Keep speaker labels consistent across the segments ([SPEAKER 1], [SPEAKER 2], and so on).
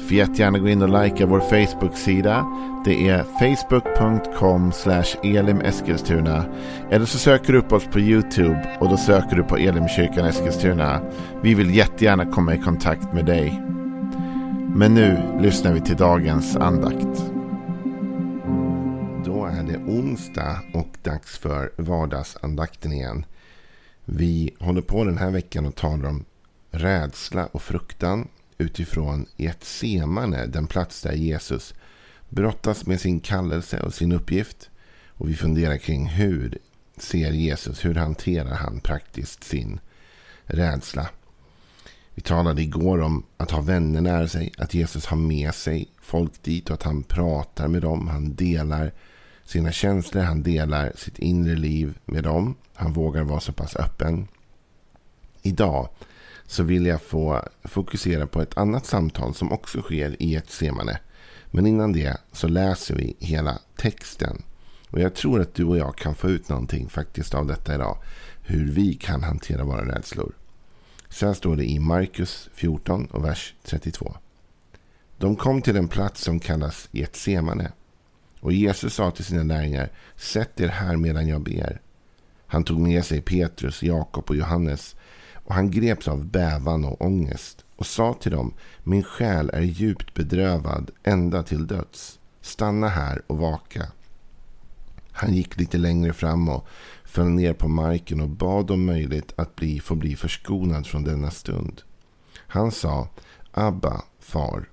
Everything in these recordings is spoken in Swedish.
[SPEAKER 1] Får jättegärna gå in och likea vår Facebook-sida. Det är facebook.com elimeskilstuna. Eller så söker du upp oss på YouTube och då söker du på Elimkyrkan Eskilstuna. Vi vill jättegärna komma i kontakt med dig. Men nu lyssnar vi till dagens andakt.
[SPEAKER 2] Då är det onsdag och dags för vardagsandakten igen. Vi håller på den här veckan och talar om rädsla och fruktan utifrån Getsemane, den plats där Jesus brottas med sin kallelse och sin uppgift. Och vi funderar kring hur ser Jesus, hur hanterar han praktiskt sin rädsla. Vi talade igår om att ha vänner nära sig, att Jesus har med sig folk dit och att han pratar med dem. Han delar sina känslor, han delar sitt inre liv med dem. Han vågar vara så pass öppen. Idag så vill jag få fokusera på ett annat samtal som också sker i ett semane. Men innan det så läser vi hela texten. Och jag tror att du och jag kan få ut någonting faktiskt av detta idag. Hur vi kan hantera våra rädslor. Så här står det i Markus 14 och vers 32. De kom till en plats som kallas Getsemane. Och Jesus sa till sina lärjungar, sätt er här medan jag ber. Han tog med sig Petrus, Jakob och Johannes och han greps av bävan och ångest och sa till dem, min själ är djupt bedrövad ända till döds. Stanna här och vaka. Han gick lite längre fram och föll ner på marken och bad om möjligt att bli, få bli förskonad från denna stund. Han sa, Abba, far,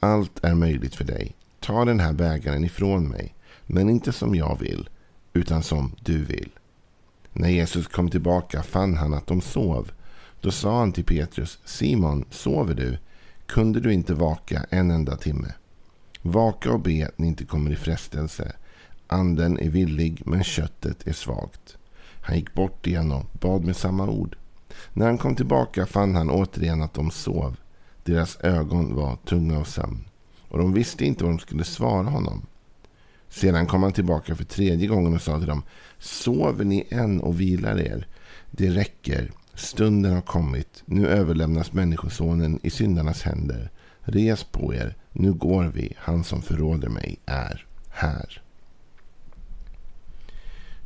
[SPEAKER 2] allt är möjligt för dig. Ta den här bägaren ifrån mig, men inte som jag vill, utan som du vill. När Jesus kom tillbaka fann han att de sov. Då sa han till Petrus, Simon, sover du? Kunde du inte vaka en enda timme? Vaka och be att ni inte kommer i frestelse. Anden är villig, men köttet är svagt. Han gick bort igen och bad med samma ord. När han kom tillbaka fann han återigen att de sov. Deras ögon var tunga av sömn. Och de visste inte vad de skulle svara honom. Sedan kom han tillbaka för tredje gången och sa till dem. Sover ni än och vilar er? Det räcker. Stunden har kommit. Nu överlämnas Människosonen i syndarnas händer. Res på er. Nu går vi. Han som förråder mig är här.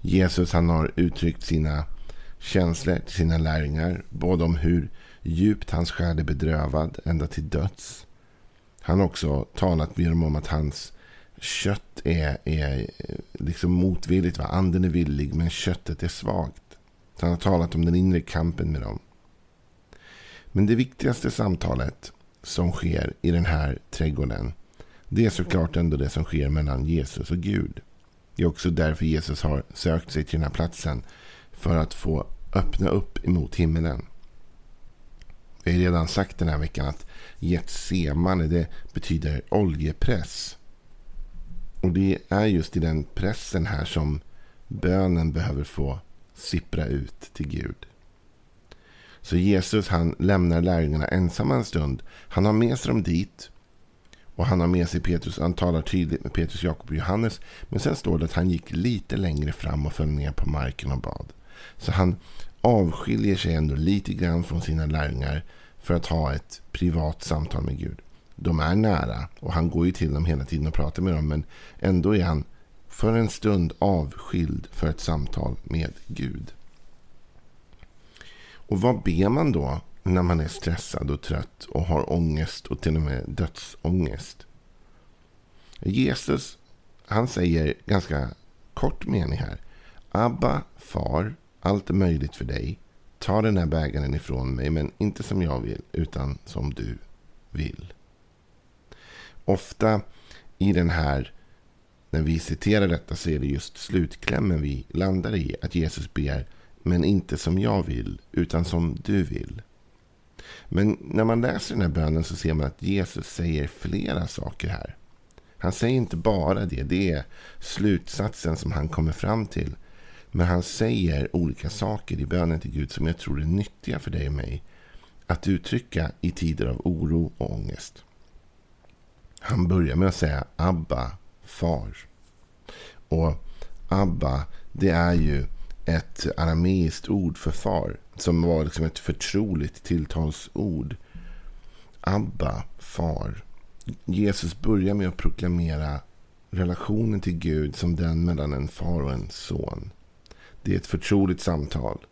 [SPEAKER 2] Jesus han har uttryckt sina känslor till sina lärjungar. Både om hur djupt hans själ är bedrövad ända till döds. Han har också talat med dem om att hans kött är, är eh, liksom motvilligt. Va? Anden är villig men köttet är svagt. Han har talat om den inre kampen med dem. Men det viktigaste samtalet som sker i den här trädgården. Det är såklart ändå det som sker mellan Jesus och Gud. Det är också därför Jesus har sökt sig till den här platsen. För att få öppna upp emot himmelen. Vi har redan sagt den här veckan att Getsemane det betyder oljepress. Och det är just i den pressen här som bönen behöver få sippra ut till Gud. Så Jesus han lämnar lärjungarna ensamma en stund. Han har med sig dem dit. Och han har med sig Petrus. Han talar tydligt med Petrus, Jakob och Johannes. Men sen står det att han gick lite längre fram och föll ner på marken och bad. Så han avskiljer sig ändå lite grann från sina lärjungar för att ha ett privat samtal med Gud. De är nära och han går ju till dem hela tiden och pratar med dem. Men ändå är han för en stund avskild för ett samtal med Gud. Och vad ber man då när man är stressad och trött och har ångest och till och med dödsångest? Jesus han säger ganska kort mening här. Abba, far, allt är möjligt för dig. Ta den här bägaren ifrån mig, men inte som jag vill, utan som du vill. Ofta i den här när vi citerar detta så är det just slutklämmen vi landar i. Att Jesus ber, men inte som jag vill, utan som du vill. Men när man läser den här bönen så ser man att Jesus säger flera saker här. Han säger inte bara det, det är slutsatsen som han kommer fram till. Men han säger olika saker i bönen till Gud som jag tror är nyttiga för dig och mig att uttrycka i tider av oro och ångest. Han börjar med att säga Abba, far. Och Abba, det är ju ett arameiskt ord för far. Som var liksom ett förtroligt tilltalsord. Abba, far. Jesus börjar med att proklamera relationen till Gud som den mellan en far och en son. Det är ett förtroligt samtal.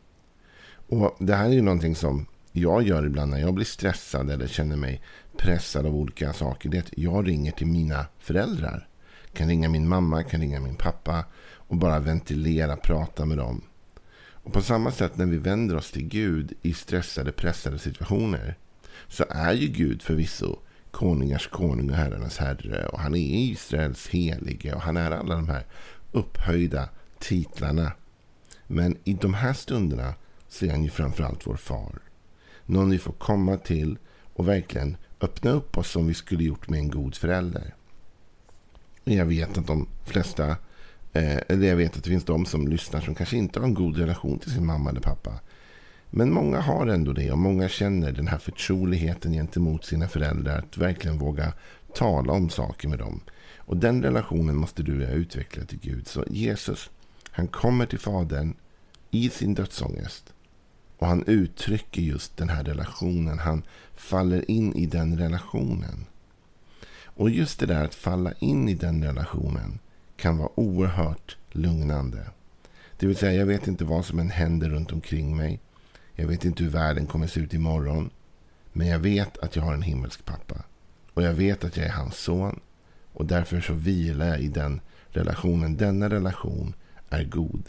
[SPEAKER 2] Och Det här är ju någonting som jag gör ibland när jag blir stressad eller känner mig pressad av olika saker. Det är att jag ringer till mina föräldrar. Kan ringa min mamma, kan ringa min pappa och bara ventilera, prata med dem. Och på samma sätt när vi vänder oss till Gud i stressade, pressade situationer så är ju Gud förvisso konungars konung och herrarnas herre och han är Israels helige och han är alla de här upphöjda titlarna. Men i de här stunderna så är han ju framförallt vår far. Någon vi får komma till och verkligen öppna upp oss som vi skulle gjort med en god förälder. Jag vet att de flesta, eh, eller jag vet att det finns de som lyssnar som kanske inte har en god relation till sin mamma eller pappa. Men många har ändå det och många känner den här förtroligheten gentemot sina föräldrar. Att verkligen våga tala om saker med dem. Och den relationen måste du utveckla till Gud. Så Jesus, han kommer till Fadern i sin dödsångest. Och han uttrycker just den här relationen. Han faller in i den relationen. Och just det där att falla in i den relationen kan vara oerhört lugnande. Det vill säga, jag vet inte vad som än händer runt omkring mig. Jag vet inte hur världen kommer se ut imorgon. Men jag vet att jag har en himmelsk pappa. Och jag vet att jag är hans son. Och därför så vilar jag i den relationen. Denna relation är god.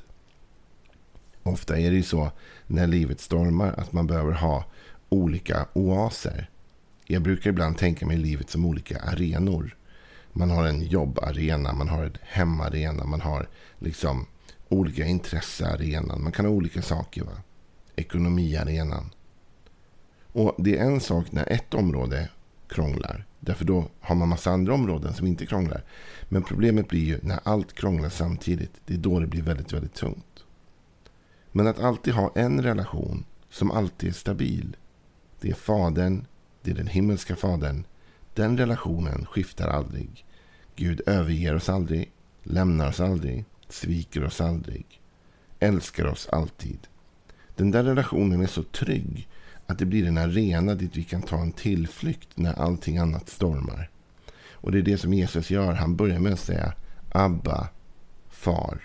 [SPEAKER 2] Ofta är det ju så när livet stormar att man behöver ha olika oaser. Jag brukar ibland tänka mig livet som olika arenor. Man har en jobbarena, man har en hemarena, man har liksom olika intressearenan. Man kan ha olika saker. Va? Ekonomiarenan. Och det är en sak när ett område krånglar. Därför då har man massa andra områden som inte krånglar. Men problemet blir ju när allt krånglar samtidigt. Det är då det blir väldigt, väldigt tungt. Men att alltid ha en relation som alltid är stabil. Det är Fadern, det är den himmelska Fadern. Den relationen skiftar aldrig. Gud överger oss aldrig, lämnar oss aldrig, sviker oss aldrig. Älskar oss alltid. Den där relationen är så trygg att det blir en arena dit vi kan ta en tillflykt när allting annat stormar. Och det är det som Jesus gör. Han börjar med att säga Abba, far.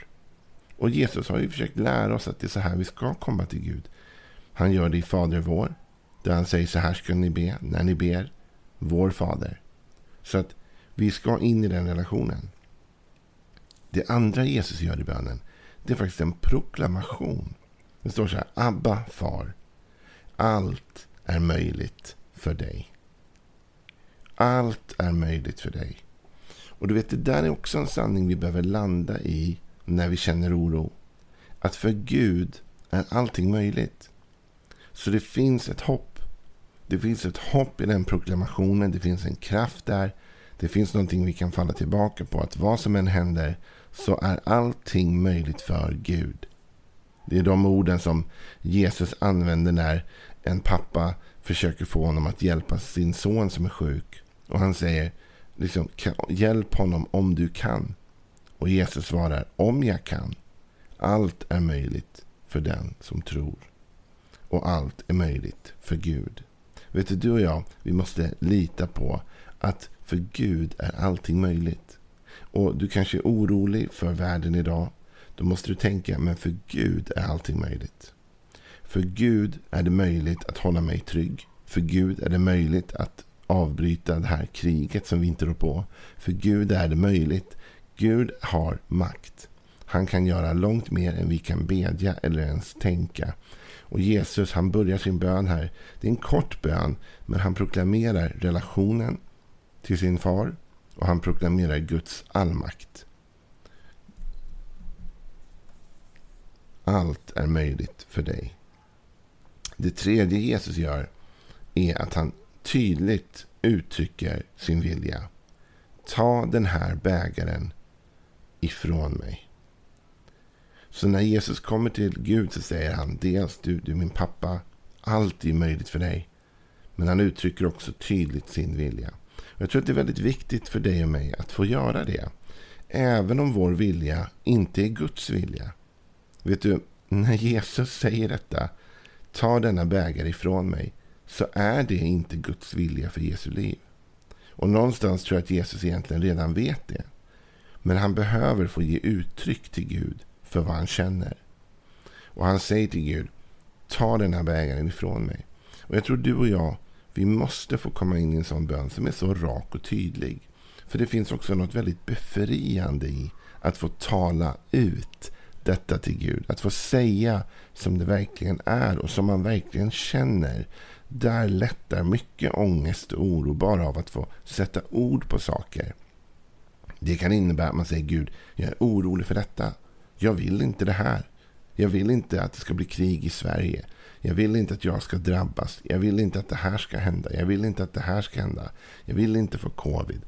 [SPEAKER 2] Och Jesus har ju försökt lära oss att det är så här vi ska komma till Gud. Han gör det i Fader vår. Där han säger så här ska ni be när ni ber. Vår Fader. Så att vi ska in i den relationen. Det andra Jesus gör i bönen. Det är faktiskt en proklamation. Det står så här. Abba far. Allt är möjligt för dig. Allt är möjligt för dig. Och du vet, det där är också en sanning vi behöver landa i när vi känner oro. Att för Gud är allting möjligt. Så det finns ett hopp. Det finns ett hopp i den proklamationen. Det finns en kraft där. Det finns någonting vi kan falla tillbaka på. Att vad som än händer så är allting möjligt för Gud. Det är de orden som Jesus använder när en pappa försöker få honom att hjälpa sin son som är sjuk. Och han säger liksom, hjälp honom om du kan. Och Jesus svarar, om jag kan. Allt är möjligt för den som tror. Och allt är möjligt för Gud. Vet du, du och jag, vi måste lita på att för Gud är allting möjligt. Och du kanske är orolig för världen idag. Då måste du tänka, men för Gud är allting möjligt. För Gud är det möjligt att hålla mig trygg. För Gud är det möjligt att avbryta det här kriget som vi inte rår på. För Gud är det möjligt Gud har makt. Han kan göra långt mer än vi kan bedja eller ens tänka. Och Jesus han börjar sin bön här. Det är en kort bön. Men han proklamerar relationen till sin far. Och han proklamerar Guds allmakt. Allt är möjligt för dig. Det tredje Jesus gör är att han tydligt uttrycker sin vilja. Ta den här bägaren ifrån mig. Så när Jesus kommer till Gud så säger han dels alltså du, du är min pappa. Allt är möjligt för dig. Men han uttrycker också tydligt sin vilja. Jag tror att det är väldigt viktigt för dig och mig att få göra det. Även om vår vilja inte är Guds vilja. Vet du, när Jesus säger detta, ta denna bägare ifrån mig, så är det inte Guds vilja för Jesu liv. Och någonstans tror jag att Jesus egentligen redan vet det. Men han behöver få ge uttryck till Gud för vad han känner. Och han säger till Gud, ta den här bägaren ifrån mig. Och jag tror du och jag, vi måste få komma in i en sån bön som är så rak och tydlig. För det finns också något väldigt befriande i att få tala ut detta till Gud. Att få säga som det verkligen är och som man verkligen känner. Där lättar mycket ångest och oro bara av att få sätta ord på saker. Det kan innebära att man säger Gud, jag är orolig för detta. Jag vill inte det här. Jag vill inte att det ska bli krig i Sverige. Jag vill inte att jag ska drabbas. Jag vill inte att det här ska hända. Jag vill inte att det här ska hända. Jag vill inte få covid.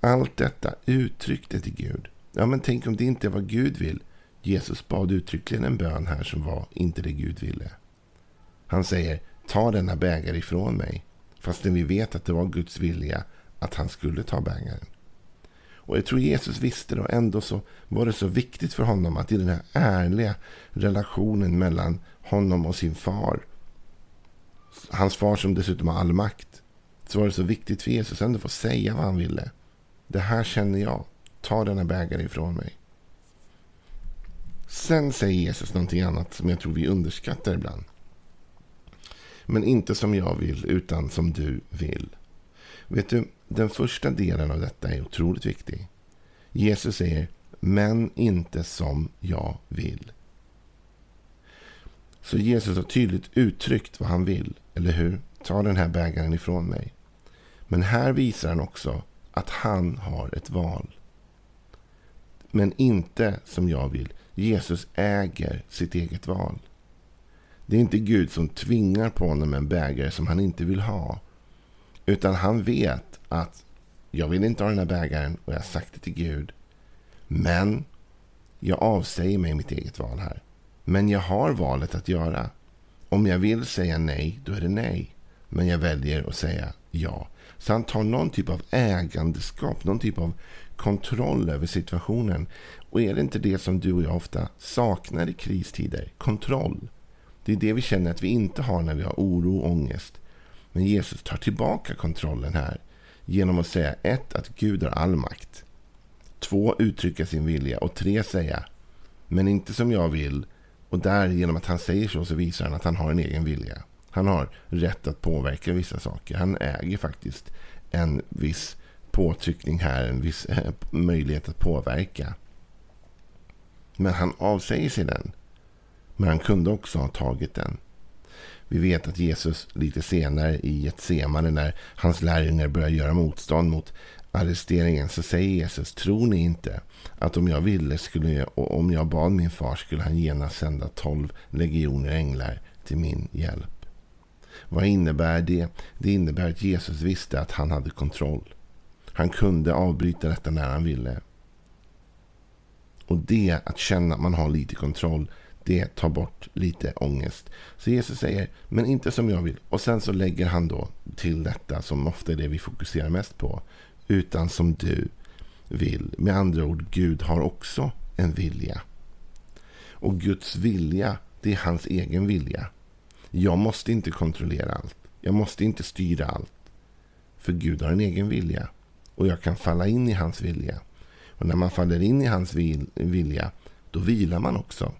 [SPEAKER 2] Allt detta uttryckte till Gud. Ja, men tänk om det inte är vad Gud vill. Jesus bad uttryckligen en bön här som var inte det Gud ville. Han säger, ta denna bägare ifrån mig. Fastän vi vet att det var Guds vilja att han skulle ta bägaren. Och jag tror Jesus visste det och ändå så var det så viktigt för honom att i den här ärliga relationen mellan honom och sin far. Hans far som dessutom har all makt. Så var det så viktigt för Jesus ändå att få säga vad han ville. Det här känner jag. Ta denna bägare ifrån mig. Sen säger Jesus någonting annat som jag tror vi underskattar ibland. Men inte som jag vill, utan som du vill. Vet du, den första delen av detta är otroligt viktig. Jesus säger, men inte som jag vill. Så Jesus har tydligt uttryckt vad han vill, eller hur? Ta den här bägaren ifrån mig. Men här visar han också att han har ett val. Men inte som jag vill. Jesus äger sitt eget val. Det är inte Gud som tvingar på honom en bägare som han inte vill ha. Utan han vet att jag vill inte ha den här bägaren och jag har sagt det till Gud. Men jag avsäger mig mitt eget val här. Men jag har valet att göra. Om jag vill säga nej, då är det nej. Men jag väljer att säga ja. Så han tar någon typ av ägandeskap, någon typ av kontroll över situationen. Och är det inte det som du och jag ofta saknar i kristider? Kontroll. Det är det vi känner att vi inte har när vi har oro och ångest. Men Jesus tar tillbaka kontrollen här genom att säga ett, att Gud har all makt. Två, uttrycka sin vilja. Och tre, säga men inte som jag vill. Och där genom att han säger så så visar han att han har en egen vilja. Han har rätt att påverka vissa saker. Han äger faktiskt en viss påtryckning här, en viss eh, möjlighet att påverka. Men han avsäger sig den. Men han kunde också ha tagit den. Vi vet att Jesus lite senare i Getsemane när hans lärjungar börjar göra motstånd mot arresteringen så säger Jesus, tror ni inte att om jag ville skulle jag, och om jag bad min far skulle han genast sända tolv legioner änglar till min hjälp. Vad innebär det? Det innebär att Jesus visste att han hade kontroll. Han kunde avbryta detta när han ville. Och det, att känna att man har lite kontroll, det tar bort lite ångest. Så Jesus säger, men inte som jag vill. Och sen så lägger han då till detta som ofta är det vi fokuserar mest på. Utan som du vill. Med andra ord, Gud har också en vilja. Och Guds vilja, det är hans egen vilja. Jag måste inte kontrollera allt. Jag måste inte styra allt. För Gud har en egen vilja. Och jag kan falla in i hans vilja. Och när man faller in i hans vilja, då vilar man också.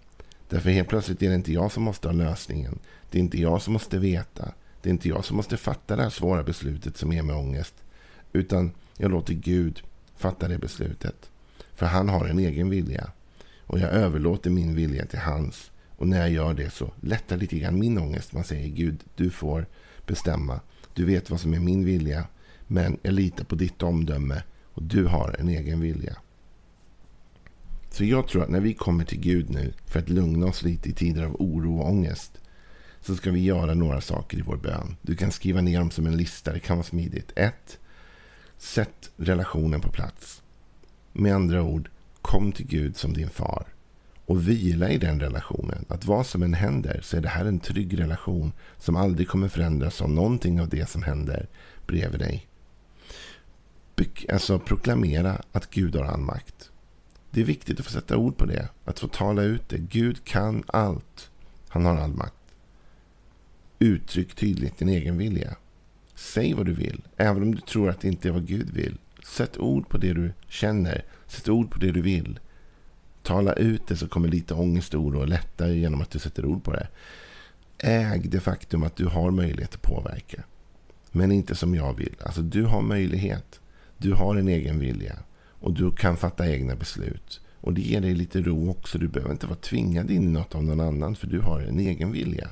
[SPEAKER 2] Därför helt plötsligt är det inte jag som måste ha lösningen. Det är inte jag som måste veta. Det är inte jag som måste fatta det här svåra beslutet som ger mig ångest. Utan jag låter Gud fatta det beslutet. För han har en egen vilja. Och jag överlåter min vilja till hans. Och när jag gör det så lättar lite grann min ångest. Man säger Gud, du får bestämma. Du vet vad som är min vilja. Men jag litar på ditt omdöme. Och du har en egen vilja. Så jag tror att när vi kommer till Gud nu för att lugna oss lite i tider av oro och ångest så ska vi göra några saker i vår bön. Du kan skriva ner dem som en lista. Det kan vara smidigt. 1. Sätt relationen på plats. Med andra ord, kom till Gud som din far. och vila i den relationen. Att vad som än händer så är det här en trygg relation som aldrig kommer förändras av någonting av det som händer bredvid dig. Alltså proklamera att Gud har all makt. Det är viktigt att få sätta ord på det. Att få tala ut det. Gud kan allt. Han har all makt. Uttryck tydligt din egen vilja. Säg vad du vill, även om du tror att det inte är vad Gud vill. Sätt ord på det du känner. Sätt ord på det du vill. Tala ut det så kommer lite ångest och oro lätta genom att du sätter ord på det. Äg det faktum att du har möjlighet att påverka. Men inte som jag vill. Alltså du har möjlighet. Du har en egen vilja. Och du kan fatta egna beslut. Och det ger dig lite ro också. Du behöver inte vara tvingad in i något av någon annan. För du har en egen vilja.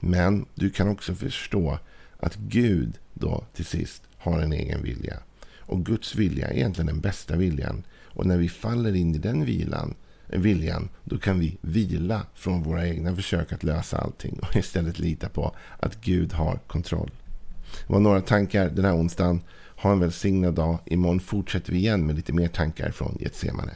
[SPEAKER 2] Men du kan också förstå att Gud då till sist har en egen vilja. Och Guds vilja är egentligen den bästa viljan. Och när vi faller in i den vilan, viljan, då kan vi vila från våra egna försök att lösa allting och istället lita på att Gud har kontroll. Det var några tankar den här onsdagen. Ha en välsignad dag. Imorgon fortsätter vi igen med lite mer tankar från Getsemane.